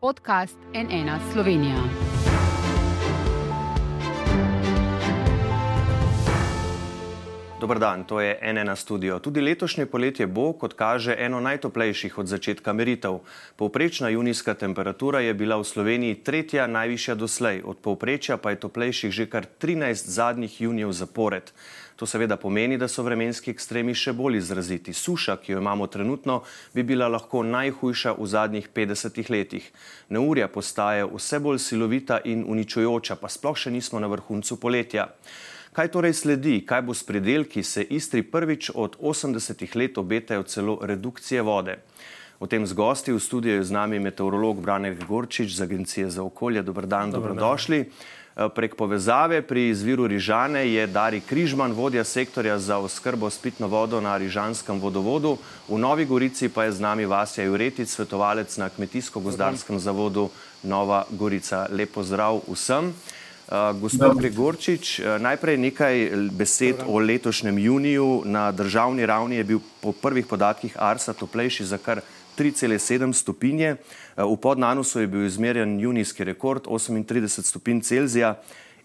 podcast NN Slovenija. Dober dan, to je NN studio. Tudi letošnje poletje bo, kot kaže, eno najtoplejših od začetka meritev. Povprečna junijska temperatura je bila v Sloveniji tretja najvišja doslej, od povprečja pa je toplejših že kar 13 zadnjih junijev zapored. To seveda pomeni, da so vremenski ekstremi še bolj izraziti. Suša, ki jo imamo trenutno, bi bila lahko najhujša v zadnjih 50 letih. Neurja postaje vse bolj silovita in uničujoča, pa sploh še nismo na vrhuncu poletja. Kaj torej sledi, kaj bo s predelki, se Istri prvič od 80 let obetajo celo redukcije vode. O tem z gosti v studiu je z nami meteorolog Brane Gorčič z Agencije za okolje. Dobr dan, dobrodošli. Dan. Eh, prek povezave pri izviru Rižane je Dari Križman, vodja sektorja za oskrbo s pitno vodo na Rižanskem vodovodu. V Novi Gorici pa je z nami Vasja Juretic, svetovalec na Kmetijsko-gozdarskem zavodu Nova Gorica. Lepo zdrav vsem. Uh, gospod Gregorčič, uh, najprej nekaj besed o letošnjem juniju. Na državni ravni je bil po prvih podatkih Arsa toplejši za kar 3,7 stopinje. Eh, v podnanusu je bil izmerjen junijski rekord 38 stopinj Celzija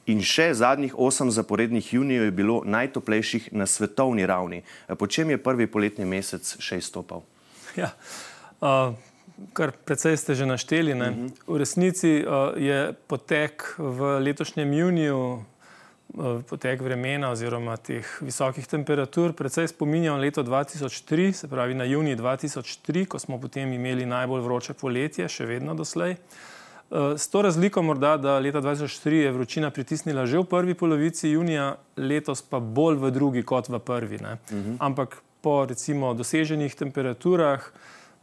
in še zadnjih 8 zaporednih junijev je bilo najtoplejših na svetovni ravni. Eh, po čem je prvi poletni mesec še izstopal? Ja, uh, kar precej ste že našteli. Uh mhm. -huh. V resnici uh, je potek v letošnjem juniju potek vremena oziroma teh visokih temperatur precej spominjal leto 2003, se pravi na juni 2003, ko smo potem imeli najbolj vroče poletje, še vedno doslej. Eh, s to razliko morda, da leta 2003 je vročina pritisnila že v prvi polovici junija, letos pa bolj v drugi kot v prvi. Uh mhm. -huh. Ampak po recimo doseženih temperaturah,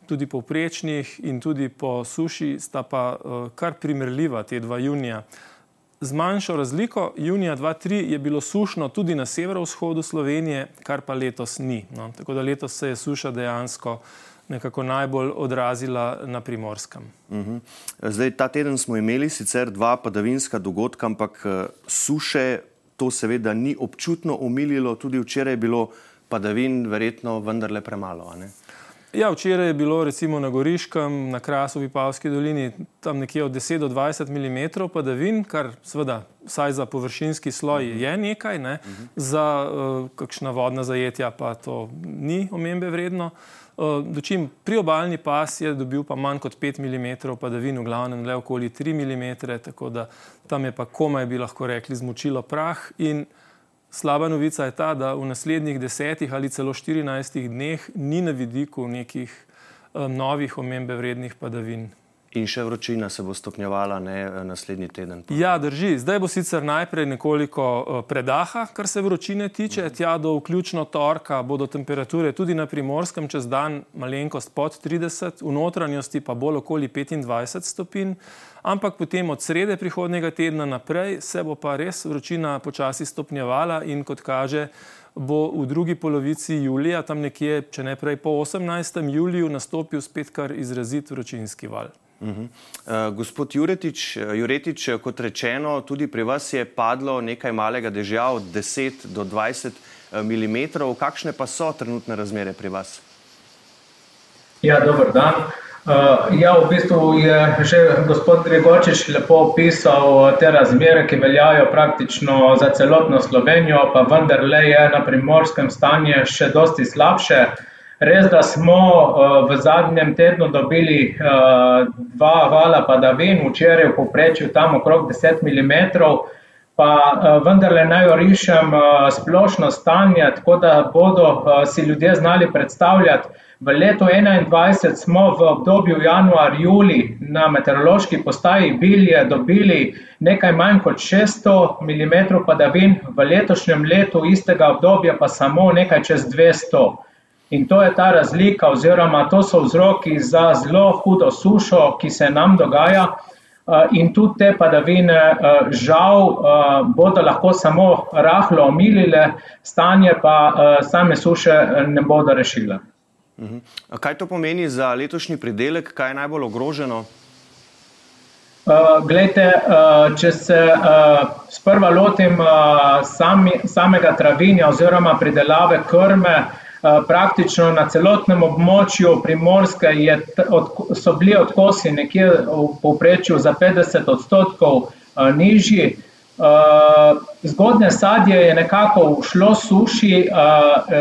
tudi povprečnih in tudi po suši, sta pa uh, kar primerljiva te dva junija z manjšo razliko. Junija 2003 je bilo sušno tudi na severovzhodu Slovenije, kar pa letos ni. No. Tako da letos se je suša dejansko nekako najbolj odrazila na primorskem. Uh mhm. -huh. Zdaj, ta teden smo imeli sicer dva padavinska dogodka, ampak eh, suše to seveda ni občutno omililo, tudi včeraj je bilo padavin verjetno vendarle premalo. Ja, včeraj je bilo recimo na Goriškem, na Krasu, v Pavski dolini, tam nekje od 10 do 20 mm padavin, kar seveda vsaj za površinski sloj uh -huh. je nekaj, ne? uh -huh. za uh, kakšna vodna zajetja pa to ni omembe vredno. Uh, dočim priobalni pas je dobil pa manj kot 5 mm padavin, v glavnem le okoli 3 mm, tako da tam je pa komaj bi lahko rekli zmočilo prah in Slaba novica je ta, da v naslednjih desetih ali celo štirinajstih dneh ni na vidiku nekih um, novih omembe vrednih padavin. In še vročina se bo stopnjevala ne, naslednji teden. Ja, drži. Zdaj bo sicer najprej nekoliko uh, predaha, kar se vročine tiče. Mhm. Tja do vključno torka bodo temperature tudi na primorskem čez dan malenkost pod 30, v notranjosti pa bolj okoli 25 stopinj ampak potem od srede prihodnega tedna naprej se bo pa res vročina počasi stopnjevala in kot kaže, bo v drugi polovici julija, tam nekje, če ne prej po 18. juliju, nastopil spet kar izrazit vročinski val. Uh -huh. uh, gospod Juretič, Juretič, kot rečeno, tudi pri vas je padlo nekaj malega dežja od 10 do 20 mm. Kakšne pa so trenutne razmere pri vas? Ja, dober dan. Uh, Uh, ja, v bistvu je že gospod Gregorčič lepo opisal te razmere, ki veljajo praktično za celotno Slovenijo, pa vendarle je na primorskem stanje še dosti slabše. Res, da smo uh, v zadnjem tednu dobili uh, dva vala padavin, včeraj v povprečju tam okrog 10 mm, pa uh, vendarle naj orišem splošno stanje, tako da bodo si ljudje znali predstavljati, V letu 2021 smo v obdobju januar-juli na meteorološki postaji Bilje dobili nekaj manj kot 600 mm padavin, v letošnjem letu istega obdobja pa samo nekaj čez 200. In to je ta razlika, oziroma to so vzroki za zelo hudo sušo, ki se nam dogaja. In tudi te padavine, žal, bodo lahko samo rahlo omilile, stanje pa same suše ne bodo rešile. Mhm. Kaj to pomeni za letošnji pridelek, kaj je najbolj ogroženo? Glejte, uh, če se sprva lotim sami, samega travinja oziroma pridelave krme, Praktično na celotnem območju Primorske so bili odkosi nekje v povprečju za 50 odstotkov nižji. Zgodnje sadje je nekako ušlo suši,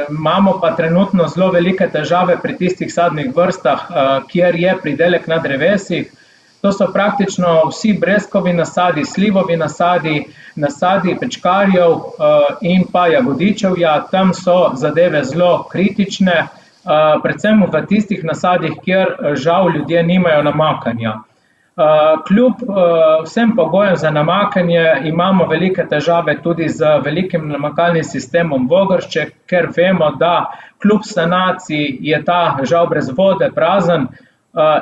imamo pa trenutno zelo velike težave pri tistih sadnih vrstah, kjer je pridelek na drevesih. To so praktično vsi breskovi nasadi, slivovi nasadi, nasadi pečkarjev in pa jagodičevja, tam so zadeve zelo kritične, predvsem v tistih nasadih, kjer žal ljudje nimajo namakanja. Kljub vsem pogojem za namakanje imamo velike težave tudi z velikim namakalnim sistemom Vogršček, ker vemo, da kljub sanaciji je ta žal brez vode, prazen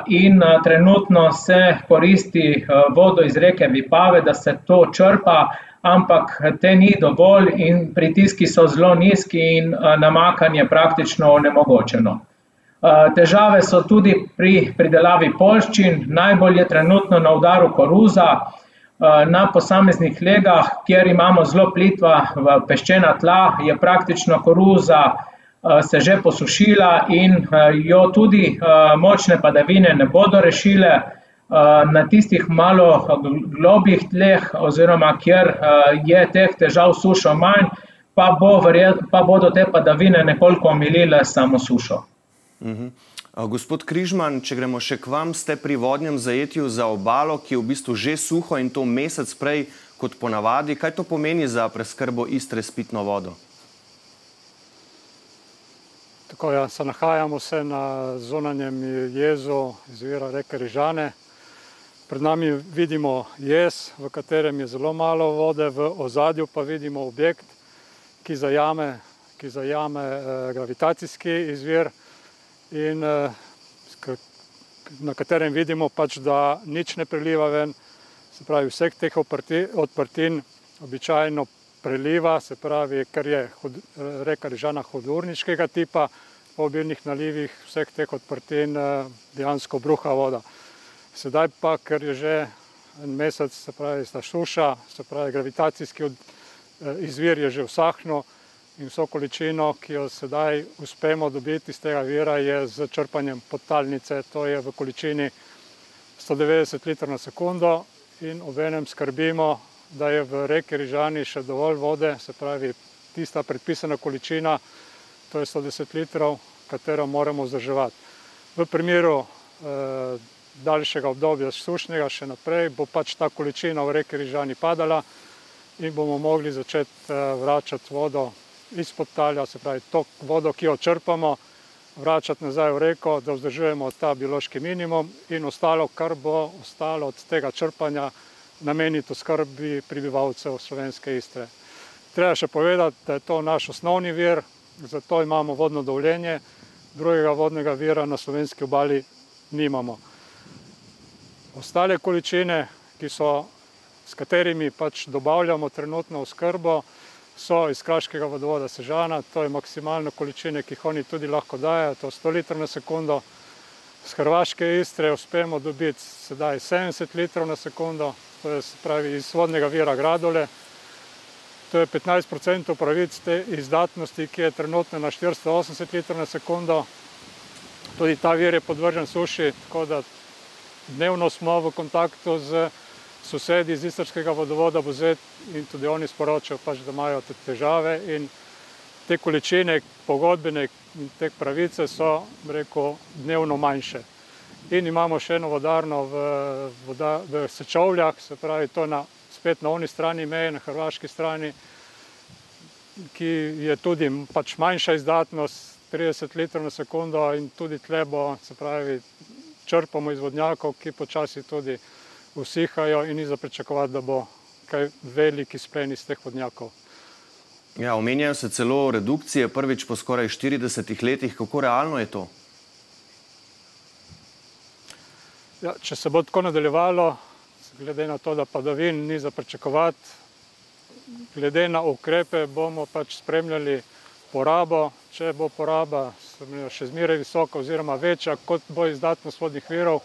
in trenutno se koristi vodo iz reke Vipave, da se to črpa, ampak te ni dovolj in pritiski so zelo nizki in namakanje praktično onemogočeno. Težave so tudi pri pridelavi poljščin, najbolj je trenutno na udaru koruza. Na posameznih legah, kjer imamo zelo plitva peščena tla, je praktično koruza se že posušila in jo tudi močne padavine ne bodo rešile. Na tistih malo globljih tleh oziroma kjer je teh težav sušo manj, pa bo pa bodo te padavine nekoliko omilile samo sušo. Uhum. Gospod Križman, če gremo še k vam, ste pri vodnem zajetju za obalo, ki je v bistvu že suho in to mesec prej kot ponavadi. Kaj to pomeni za preskrbo Istre s pitno vodo? Tako, ja, se nahajamo se na zunanjem jezu izvira reke Rižane. Pred nami vidimo jez, v katerem je zelo malo vode, v ozadju pa vidimo objekt, ki zajame, ki zajame eh, gravitacijski izvir in eh, na katerem vidimo pač, da nič ne preliva ven, se pravi vseh teh odprtin običajno preliva, se pravi, ker je reka Rižana hodurniškega tipa, po obilnih nalivih vseh teh odprtin eh, dejansko bruha voda. Sedaj pa, ker je že en mesec, se pravi, sta šuša, se pravi, gravitacijski eh, izvir je že vsahnil, in vso količino, ki jo sedaj uspemo dobiti iz tega vira, je z črpanjem podtalnice, to je v količini 190 litrov na sekundo in obenem skrbimo, da je v reki Rižani še dovolj vode, se pravi tista predpisana količina, to je 110 litrov, katero moramo vzdrževati. V primeru eh, daljšega obdobja sušnega še naprej bo pač ta količina v reki Rižani padala in bomo mogli začeti eh, vračati vodo izpod talja, se pravi to vodo, ki jo črpamo, vračati nazaj v reko, da vzdržujemo ta biološki minimum in ostalo, kar bo ostalo od tega črpanja, nameniti skrbi prebivalcev slovenske istre. Treba še povedati, da je to naš osnovni vir, zato imamo vodno dovoljenje, drugega vodnega vira na slovenski obali nimamo. Ostale količine, so, s katerimi pač dobavljamo trenutno v skrbo, so iz kraškega vodovoda Sežana, to je maksimalno količine, ki jih oni tudi lahko dajo, to je 100 litrov na sekundo. Z Hrvaške istre uspemo dobiti sedaj 70 litrov na sekundo, to je pravi iz vodnega vira Gradole. To je 15% pravic te izdatnosti, ki je trenutno na 480 litrov na sekundo. Tudi ta vir je podvržen suši, tako da dnevno smo v kontaktu z sosedi iz istrskega vodovoda Bozet in tudi oni sporočajo, pač, da imajo te težave in te količine pogodbene in te pravice so, rekel, dnevno manjše. In imamo še eno vodarno v, voda, v Sečovljah, se pravi, to na, spet na oni strani meje, na hrvaški strani, ki je tudi pač manjša izdatnost, 30 litrov na sekundo in tudi tlebo, se pravi, črpamo iz vodnjakov, ki počasi tudi usihajo in ni za pričakovati, da bo kaj veliki splen iz teh vodnjakov. Ja, omenjajo se celo redukcije, prvič po skoraj 40 letih. Kako realno je to? Ja, če se bo tako nadaljevalo, glede na to, da padavin ni za pričakovati, glede na ukrepe bomo pač spremljali porabo. Če bo poraba še zmeraj visoka oziroma večja, kot bo izdatnost vodnih virov,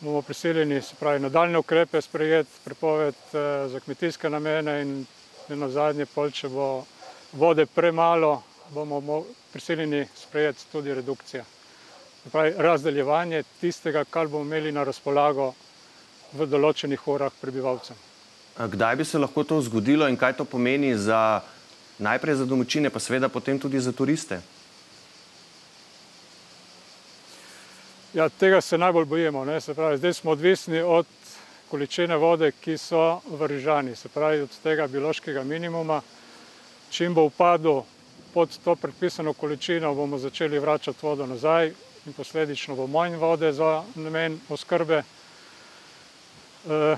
bomo prisiljeni nadaljne ukrepe sprejeti, prepoved eh, za kmetijske namene in na zadnje pol, če bo vode premalo bomo prisiljeni sprejeti tudi redukcije. Pravi, razdeljevanje tistega, kar bomo imeli na razpolago v določenih urah prebivalcem. Kdaj bi se lahko to zgodilo in kaj to pomeni za najprej za domačine, pa seveda potem tudi za turiste? Ja, tega se najbolj bojimo. Se pravi, zdaj smo odvisni od količine vode, ki so v Rižani, se pravi od tega biološkega minimuma. Čim bo upadel pod to predpisano količino, bomo začeli vračati vodo nazaj in posledično bo manj vode za namen oskrbe. Eh,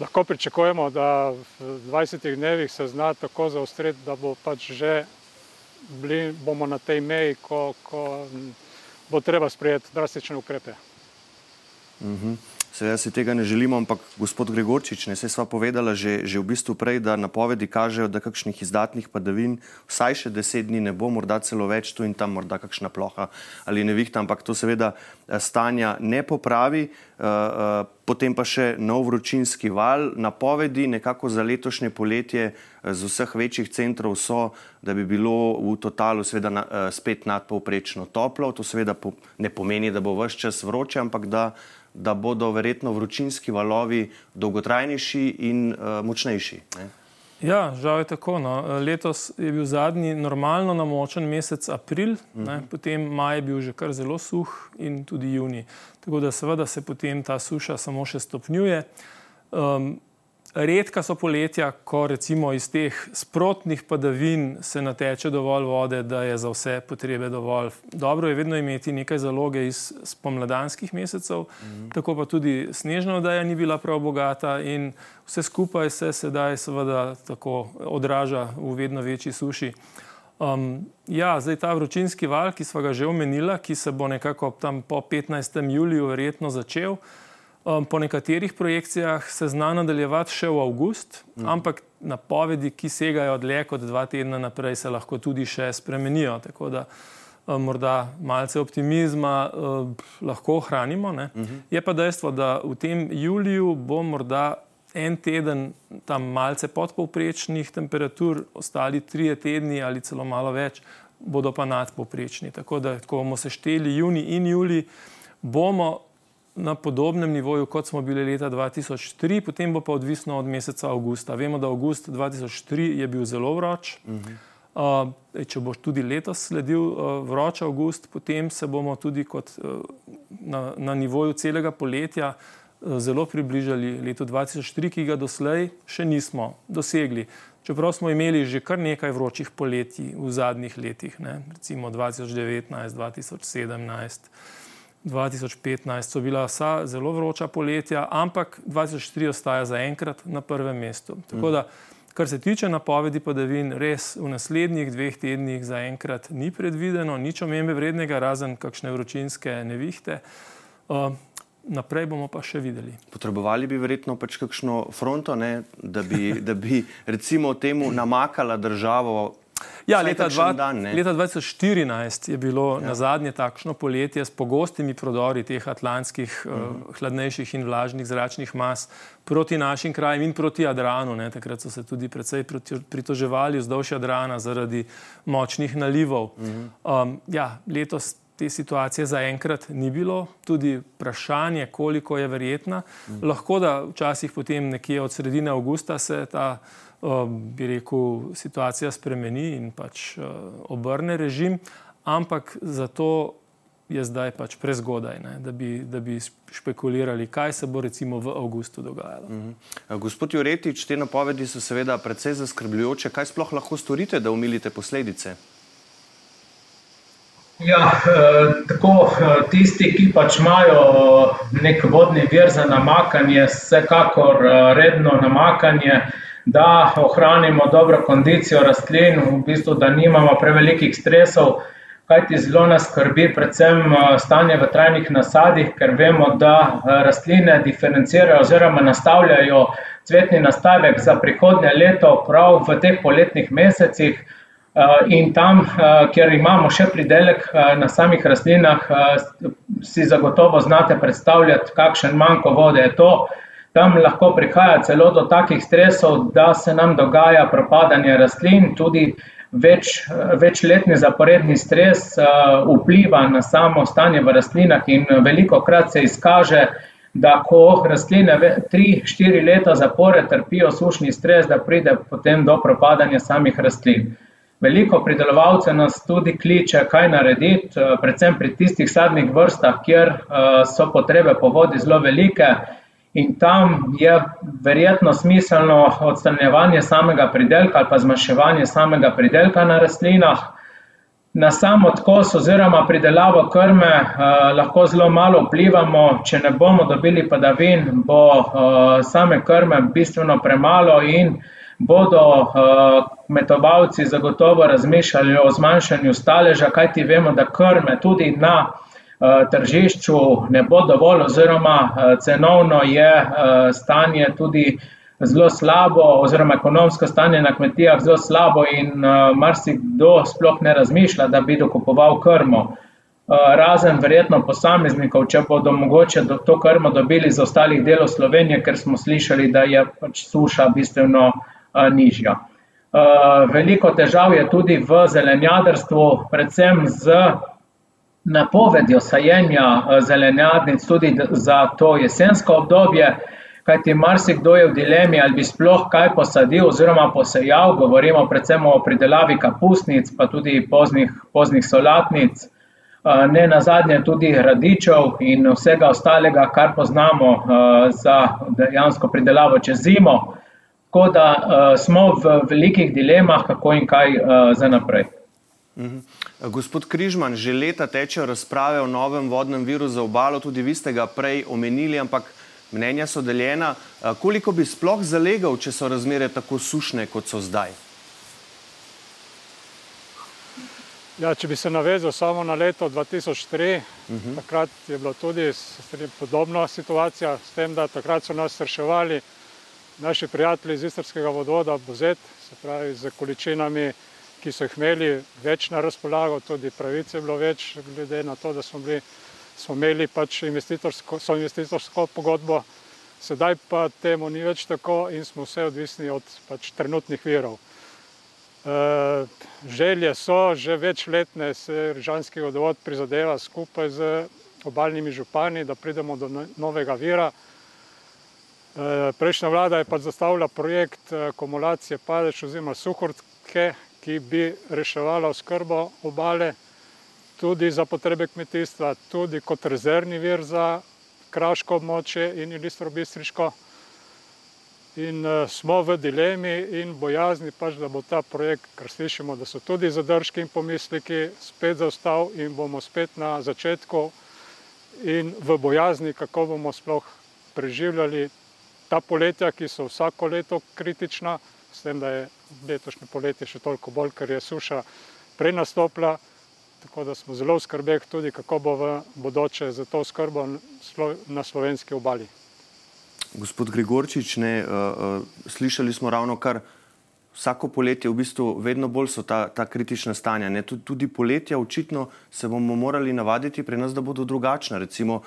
lahko pričakujemo, da v 20 dnevih se zna tako zaostriti, da bo pač že bili, bomo na tej meji, ko, ko bo treba sprejeti drastične ukrepe. Mm -hmm. Seveda si tega ne želimo, ampak gospod Gregorčič, ne sva povedala že, že v bistvu prej, da napovedi kažejo, da kakšnih izdatnih padavin vsaj še deset dni ne bo, morda celo več tu in tam, morda kakšna ploha ali nevihta, ampak to seveda eh, stanja ne popravi. Uh, uh, potem pa še nov vročinski val. Napovedi nekako za letošnje poletje z vseh večjih centrov so, da bi bilo v totalu seveda na, uh, spet nadpovprečno toplo. To seveda po, ne pomeni, da bo vse čas vroče, ampak da da bodo verjetno vročinski valovi dolgotrajnejši in uh, močnejši. Ne? Ja, žal je tako. No. Letos je bil zadnji normalno namočen mesec april, uh -huh. ne, mhm. potem maj je bil že kar zelo suh in tudi juni. Tako da seveda se potem ta suša samo še stopnjuje. Um, Redka so poletja, ko recimo iz teh sprotnih padavin se nateče dovolj vode, da je za vse potrebe dovolj. Dobro je vedno imeti nekaj zaloge iz pomladanskih mesecev, mm -hmm. tako pa tudi snežna oddaja ni bila prav bogata in vse skupaj se sedaj seveda tako odraža v vedno večji suši. Um, ja, zdaj ta vročinski val, ki smo ga že omenila, ki se bo nekako tam po 15. juliju verjetno začel. Um, po nekaterih projekcijah se zna nadaljevati še v avgust, mm. ampak napovedi, ki segajo dlje kot dva tedna naprej, se lahko tudi še spremenijo. Tako da um, morda malce optimizma um, lahko ohranimo. Mm -hmm. Je pa dejstvo, da v tem juliju bo morda en teden tam malce podpovprečnih temperatur, ostali trije tedni ali celo malo več, bodo pa nadpovprečni. Tako da, ko bomo sešteli juni in juli, bomo na podobnem nivoju, kot smo bili leta 2003, potem bo pa odvisno od meseca avgusta. Vemo, da avgust 2003 je bil zelo vroč. Uh -huh. uh, če bo tudi letos sledil uh, vroč avgust, potem se bomo tudi kot, uh, na, na nivoju celega poletja uh, zelo približali letu 2003, ki ga doslej še nismo dosegli. Čeprav smo imeli že kar nekaj vročih poletij v zadnjih letih, ne? recimo 2019, 2017. 2015 so bila vsa zelo vroča poletja, ampak 2004 ostaja zaenkrat na prvem mestu. Tako da, kar se tiče napovedi padavin, res v naslednjih dveh tednih zaenkrat ni predvideno nič omembe vrednega, razen kakšne vročinske nevihte. Uh, naprej bomo pa še videli. Potrebovali bi verjetno pač kakšno fronto, ne, da, bi, da bi recimo temu namakala državo Ja, leta, dva, dan, leta 2014 je bilo ja. na zadnje takšno poletje s pogostimi prodori teh atlantskih, uh -huh. uh, hladnejših in vlažnih zračnih mas proti našim krajem in proti Jadranu. Ne. Takrat so se tudi precej pritoževali vzdolž Jadrana zaradi močnih nalivov. Uh -huh. um, ja, letos te situacije zaenkrat ni bilo, tudi vprašanje, koliko je verjetna. -huh. Lahko da včasih potem nekje od sredine avgusta se ta bi rekel, situacija spremeni in pač obrne režim, ampak zato je zdaj pač prezgodaj, ne, da, bi, da bi špekulirali, kaj se bo recimo v avgustu dogajalo. Mhm. -huh. Gospod Juretič, te napovedi so seveda precej zaskrbljujoče. Kaj sploh lahko storite, da umilite posledice? Ja, eh, tako tisti, ki pač imajo nek vodni vir za namakanje, vsekakor redno namakanje, da ohranimo dobro kondicijo rastlin, v bistvu, da nimamo prevelikih stresov, kajti zelo nas skrbi predvsem eh, stanje v trajnih nasadih, ker vemo, da eh, rastline diferencirajo oziroma nastavljajo cvetni nastavek za prihodnje leto prav v teh poletnih mesecih. Eh, in tam, kjer imamo še pridelek na samih rastlinah, si zagotovo znate predstavljati, kakšen manjko vode je to. Tam lahko prihaja celo do takih stresov, da se nam dogaja propadanje rastlin, tudi več, večletni zaporedni stres vpliva na samo stanje v rastlinah in veliko krat se izkaže, da ko rastline 3-4 leta zapored trpijo sušni stres, da pride potem do propadanja samih rastlin. Veliko pridelovalcev nas tudi kliče, kaj narediti, predvsem pri tistih sadnih vrstah, kjer so potrebe po vodi zelo velike. In tam je verjetno smiselno odstranjevanje samega pridelka ali pa zmanjševanje samega pridelka na rastlinah. Na sam odkos oziroma pridelavo krme lahko zelo malo vplivamo, če ne bomo dobili padavin, bo same krme bistveno premalo in bodo kmetovalci zagotovo razmišljali o zmanjšanju staleža, kajti vemo, da krme tudi na tržišču ne bo dovolj oziroma cenovno je stanje tudi zelo slabo oziroma ekonomsko stanje na kmetijah zelo slabo in marsikdo sploh ne razmišlja, da bi dokupoval krmo. Razen verjetno posameznikov, če bodo mogoče to krmo dobili iz ostalih delov Slovenije, ker smo slišali, da je pač suša bistveno nižja. Veliko težav je tudi v zelenjadarstvu, predvsem z napovedjo sajenja zelenjadnic tudi za to jesensko obdobje, kajti marsikdo je v dilemi, ali bi sploh kaj posadil oziroma posejal, govorimo predvsem o pridelavi kapusnic pa tudi poznih, poznih solatnic, nenazadnje tudi radičev in vsega ostalega, kar poznamo za dejansko pridelavo čez zimo. Tako da smo v velikih dilemah, kako in kaj za naprej. Gospod Križman, že leta tečejo razprave o novem vodnem viru za obalo, tudi vi ste ga prej omenili, ampak mnenja so deljena. Koliko bi sploh zalegal, če so razmere tako sušne, kot so zdaj? Ja, če bi se navezal samo na leto 2003, uh -huh. takrat je bila tudi podobna situacija, s tem, da takrat so nas reševali naši prijatelji iz istrskega vodovoda Bozet, se pravi z količinami ki so jih imeli več na razpolago, tudi pravice je bilo več, glede na to, da smo, bili, smo imeli pač investitorsko, so investitorsko pogodbo. Sedaj pa temu ni več tako in smo vse odvisni od pač trenutnih virov. E, želje so, že večletne se Ržanski vodovod prizadeva skupaj z obaljnimi župani, da pridemo do no-, novega vira. E, prejšnja vlada je pa zastavila projekt akumulacije padeč oziroma suhortke, ki bi reševala oskrbo obale, tudi za potrebe kmetijstva, tudi kot rezervni vir za kraško območje in ilistro-bistriško. In uh, smo v dilemi in bojazni, pač, da bo ta projekt, kar slišimo, da so tudi zadržki in pomisliki, spet zaostal in bomo spet na začetku in v bojazni, kako bomo sploh preživljali ta poletja, ki so vsako leto kritična, s tem, da je letošnje poletje še toliko bolj, ker je suša prenastopila, tako da smo zelo skrbeli tudi, kako bo v bodoče za to skrbo na slovenski obali. Gospod Grigorčič, ne, uh, uh, slišali smo ravno kar vsako poletje, v bistvu vedno bolj so ta, ta kritična stanja. Ne, tudi, poletja, očitno se bomo morali navaditi pri nas, da bodo drugačna. Recimo,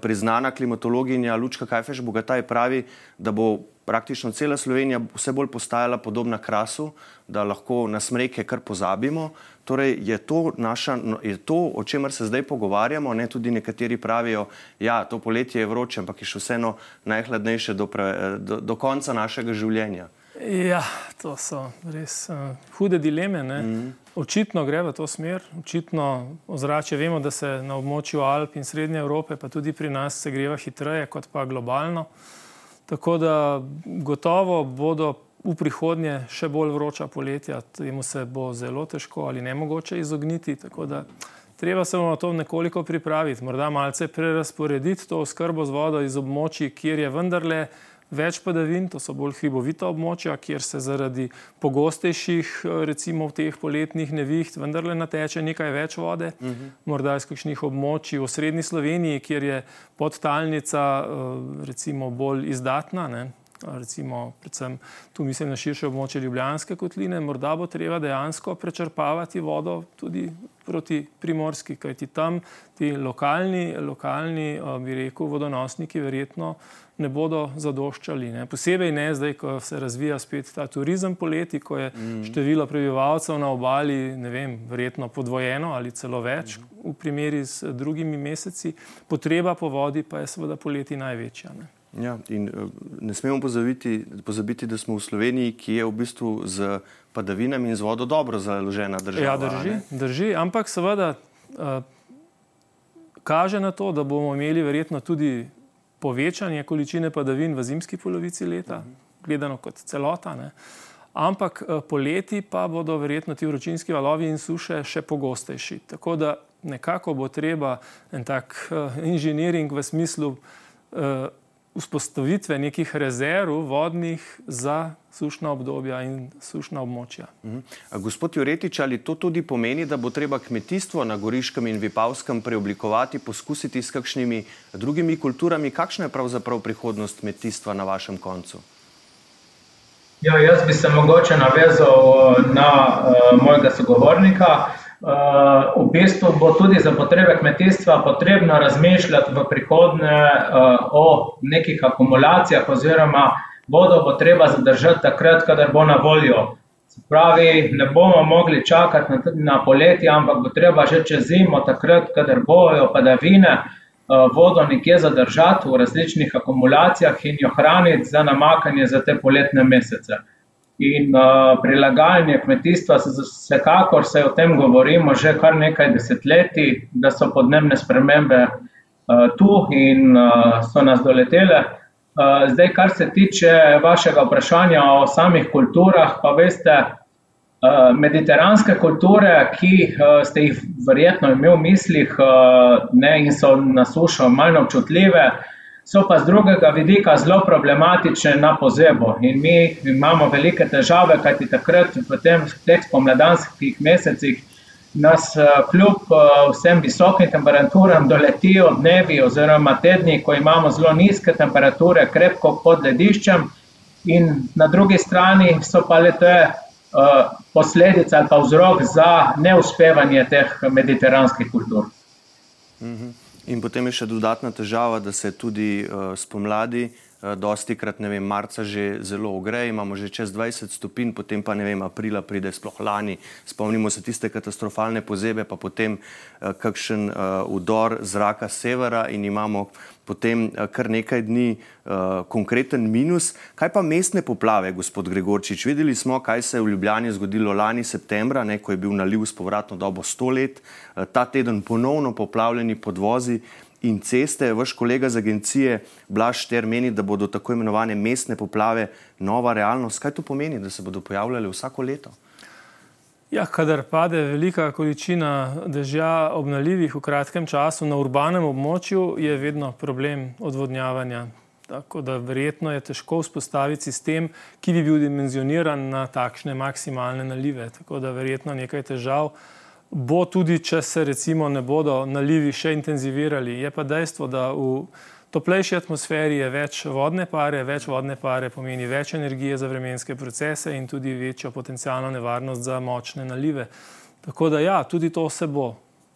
priznana klimatologinja Lučka Kajfeš Bogataj pravi, da bo praktično cela Slovenija vse bolj postajala podobna krasu, da lahko na smreke kar pozabimo. Torej, je to, naša, no, je to, o čemer se zdaj pogovarjamo, ne tudi nekateri pravijo, da ja, to poletje je vroče, ampak je še vseeno najhladnejše do, pre, do, do konca našega življenja. Ja, to so res uh, hude dileme. Mm -hmm. Očitno gre v to smer, očitno ozračje. Vemo, da se na območju Alp in Srednje Evrope, pa tudi pri nas, se greva hitreje kot pa globalno. Tako da gotovo bodo v prihodnje še bolj vroča poletja, temu se bo zelo težko ali ne mogoče izogniti. Tako da treba se na to nekoliko pripraviti, morda malce prerasporediti to oskrbo z vodo iz območij, kjer je vendarle več padavin, to so bolj hribovita območja, kjer se zaradi pogostejših, recimo v teh poletnih neviht, vendarle nateče nekaj več vode, uh mhm. -huh. morda iz kakšnih območij v srednji Sloveniji, kjer je podtalnica eh, recimo bolj izdatna. Ne? Recimo, predvsem tu mislim na širše območje Ljubljanske kotline, morda bo treba dejansko prečrpavati vodo tudi proti primorski, kajti tam ti lokalni, lokalni bi rekel, vodonosniki verjetno ne bodo zadoščali. Ne. Posebej ne zdaj, ko se razvija spet ta turizem poleti, ko je mm. število prebivalcev na obali, ne vem, verjetno podvojeno ali celo več mm. v primeri z drugimi meseci, potreba po vodi pa je seveda poleti največja. Ne. Ja, in ne smemo pozabiti, pozabiti, da smo v Sloveniji, ki je v bistvu z padavinami in z vodo dobro založena država. Ja, drži, drži ampak seveda uh, kaže na to, da bomo imeli verjetno tudi povečanje količine padavin v zimski polovici leta, gledano kot celota. Ne. Ampak eh, poleti pa bodo verjetno ti vročinski valovi in suše še pogostejši. Tako da nekako bo treba en tak uh, inženiring v smislu uh, vzpostavitve nekih rezerv vodnih za sušna obdobja in sušna območja. Mhm. Gospod Juretič, ali to tudi pomeni, da bo treba kmetijstvo na Goriškem in Vipavskem preoblikovati, poskusiti s kakšnimi drugimi kulturami? Kakšna je pravzaprav prihodnost kmetijstva na vašem koncu? Ja, jaz bi se mogoče navezal na uh, mojega sogovornika. Eh, v bistvu bo tudi za potrebe kmetijstva potrebno razmišljati v prihodnje eh, o nekih akumulacijah, oziroma vodo bo treba zadržati takrat, kadar bo na voljo. Pravi, ne bomo mogli čakati na, na poletje, ampak bo treba že čez zimo, takrat, kadar bojo padavine, eh, vodo nekje zadržati v različnih akumulacijah in jo hraniti za namakanje za te poletne mesece. In uh, prilagajanje kmetijstva, vsekakor se o tem govorimo že kar nekaj desetletij, da so podnebne spremembe uh, tu in uh, so nas doletele. Uh, zdaj, kar se tiče vašega vprašanja o samih kulturah, pa veste, uh, mediteranske kulture, ki uh, ste jih verjetno imeli v mislih uh, ne, in so na sušo manj občutljive, uh, so pa z drugega vidika zelo problematične na pozebo. In mi imamo velike težave, kajti takrat v tem, teh spomladanskih mesecih nas eh, kljub eh, vsem visokim temperaturam doletijo dnevi oziroma tedni, ko imamo zelo nizke temperature, krepko pod lediščem, in na drugi strani so pa le te uh, posledice ali pa vzrok za neuspevanje teh mediteranskih kultur. Mm -hmm. In potem je še dodatna težava, da se tudi uh, spomladi, uh, dosti krat, ne vem, marca že zelo ogreje, imamo že čez 20 stopinj, potem pa ne vem, aprila pride sploh lani. Spomnimo se tiste katastrofalne pozebe, pa potem uh, kakšen uh, udor zraka severa in imamo potem uh, kar nekaj dni uh, konkreten minus. Kaj pa mestne poplave, gospod Gregorčič? Videli smo, kaj se je v Ljubljani zgodilo lani septembra, ne, ko je bil naliv s povratno dobo 100 let. Uh, Eh, ta teden ponovno poplavljeni podvozi in ceste. Vaš kolega z agencije Blaž Šter meni, da bodo tako imenovane mestne poplave nova realnost. Kaj to pomeni, da se bodo pojavljale vsako leto? Ja, kadar pade velika količina dežja obnaljivih v kratkem času na urbanem območju, je vedno problem odvodnjavanja. Tako da verjetno je težko vzpostaviti sistem, ki bi bil dimenzioniran na takšne maksimalne nalive. Tako da verjetno nekaj težav bo tudi, če se recimo ne bodo nalivi še intenzivirali. Je pa dejstvo, da v toplejši atmosferi je več vodne pare, več vodne pare pomeni več energije za vremenske procese in tudi večjo potencijalno nevarnost za močne nalive. Tako da ja, tudi to se bo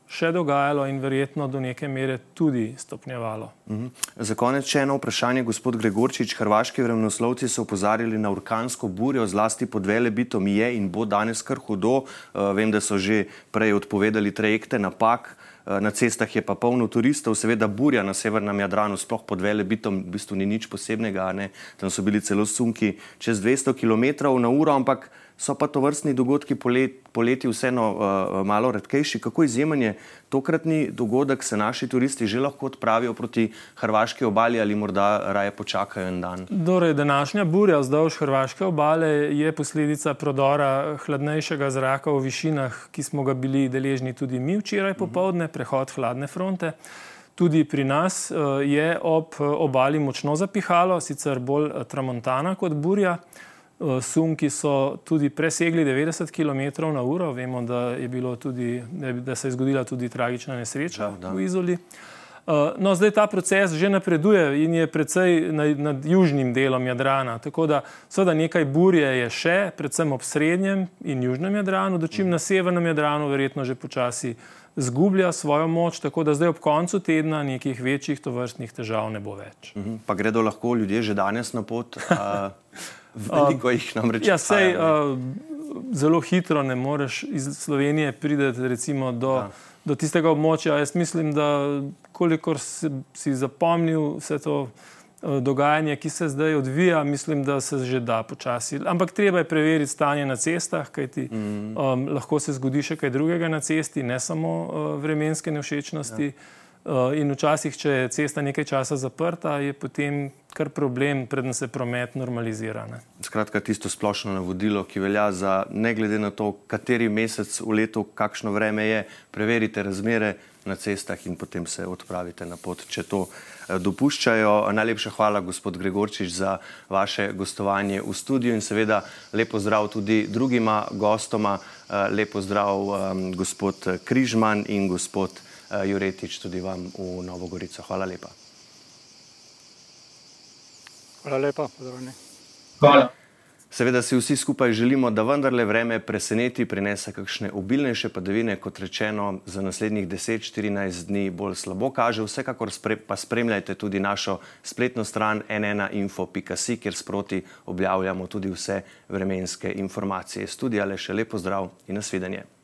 še dogajalo in verjetno do neke mere tudi stopnjevalo. Mhm. Za konec še eno vprašanje, gospod Gregorčič. Hrvaški vremenoslovci so upozarjali na orkansko burjo, zlasti pod velebitom je in bo danes kar hudo. Uh, vem, da so že prej odpovedali trajekte napak. Eh, na cestah je pa polno turistov, seveda burja na severnem Jadranu, sploh pod velebitom, v bistvu ni nič posebnega. Ne? Tam so bili celo sunki čez 200 km na uro, ampak so pa to vrstni dogodki poleti, poleti vseeno uh, malo redkejši. Kako izjemen je tokratni dogodek, se naši turisti že lahko odpravijo proti hrvaški obali ali morda raje počakajo en dan? Torej, današnja burja vzdolž hrvaške obale je posledica prodora hladnejšega zraka v višinah, ki smo ga bili deležni tudi mi včeraj popovdne, prehod hladne fronte. Tudi pri nas uh, je ob obali močno zapihalo, sicer bolj tramontana kot burja. Eh, sunki so tudi presegli 90 km na uro. Vemo, da, tudi, da se je zgodila tudi tragična nesreča da, da. v Izoli. No, zdaj ta proces že napreduje in je precej nad, nad južnim delom Jadrana. Tako da, seveda, nekaj burje je še, predvsem ob srednjem in južnem Jadranu, dočim na severnem Jadranu verjetno že počasi zgublja svojo moč, tako da zdaj ob koncu tedna nekih večjih tovrstnih težav ne bo več. Mhm. Pa gredo lahko ljudje že danes na pot? Uh, veliko jih namreč. Ja, sej, uh, zelo hitro ne moreš iz Slovenije priti do, ja. do tistega območja. Jaz mislim, da kolikor si, si zapomnil vse to. Eh, dogajanje, ki se zdaj odvija, mislim, da se že da počasi. Ampak treba je preveriti stanje na cestah, kajti mm. um, lahko se zgodi še kaj drugega na cesti, ne samo uh, vremenske nevšečnosti. Ja. Uh, in včasih, če je cesta nekaj časa zaprta, je potem kar problem, preden se promet normalizira. Ne. Skratka, tisto splošno navodilo, ki velja za ne glede na to, kateri mesec v letu, kakšno vreme je, preverite razmere na cestah in potem se odpravite na pot, če to eh, dopuščajo. Najlepša hvala, gospod Gregorčič, za vaše gostovanje v studiu in seveda lepo zdrav tudi drugima gostoma. Eh, lepo zdrav, ehm, gospod Križman in gospod eh, Juretič, tudi vam v Novogorico. Hvala lepa. Hvala lepa, pozdravljeni. Hvala. Seveda si vsi skupaj želimo, da vendarle vreme preseneti, prinese kakšne obilnejše padavine, kot rečeno, za naslednjih 10-14 dni bolj slabo kaže. Vsekakor spre, pa spremljajte tudi našo spletno stran nnainfo.si, kjer sproti objavljamo tudi vse vremenske informacije. Studija le še lepo zdrav in nasvidenje.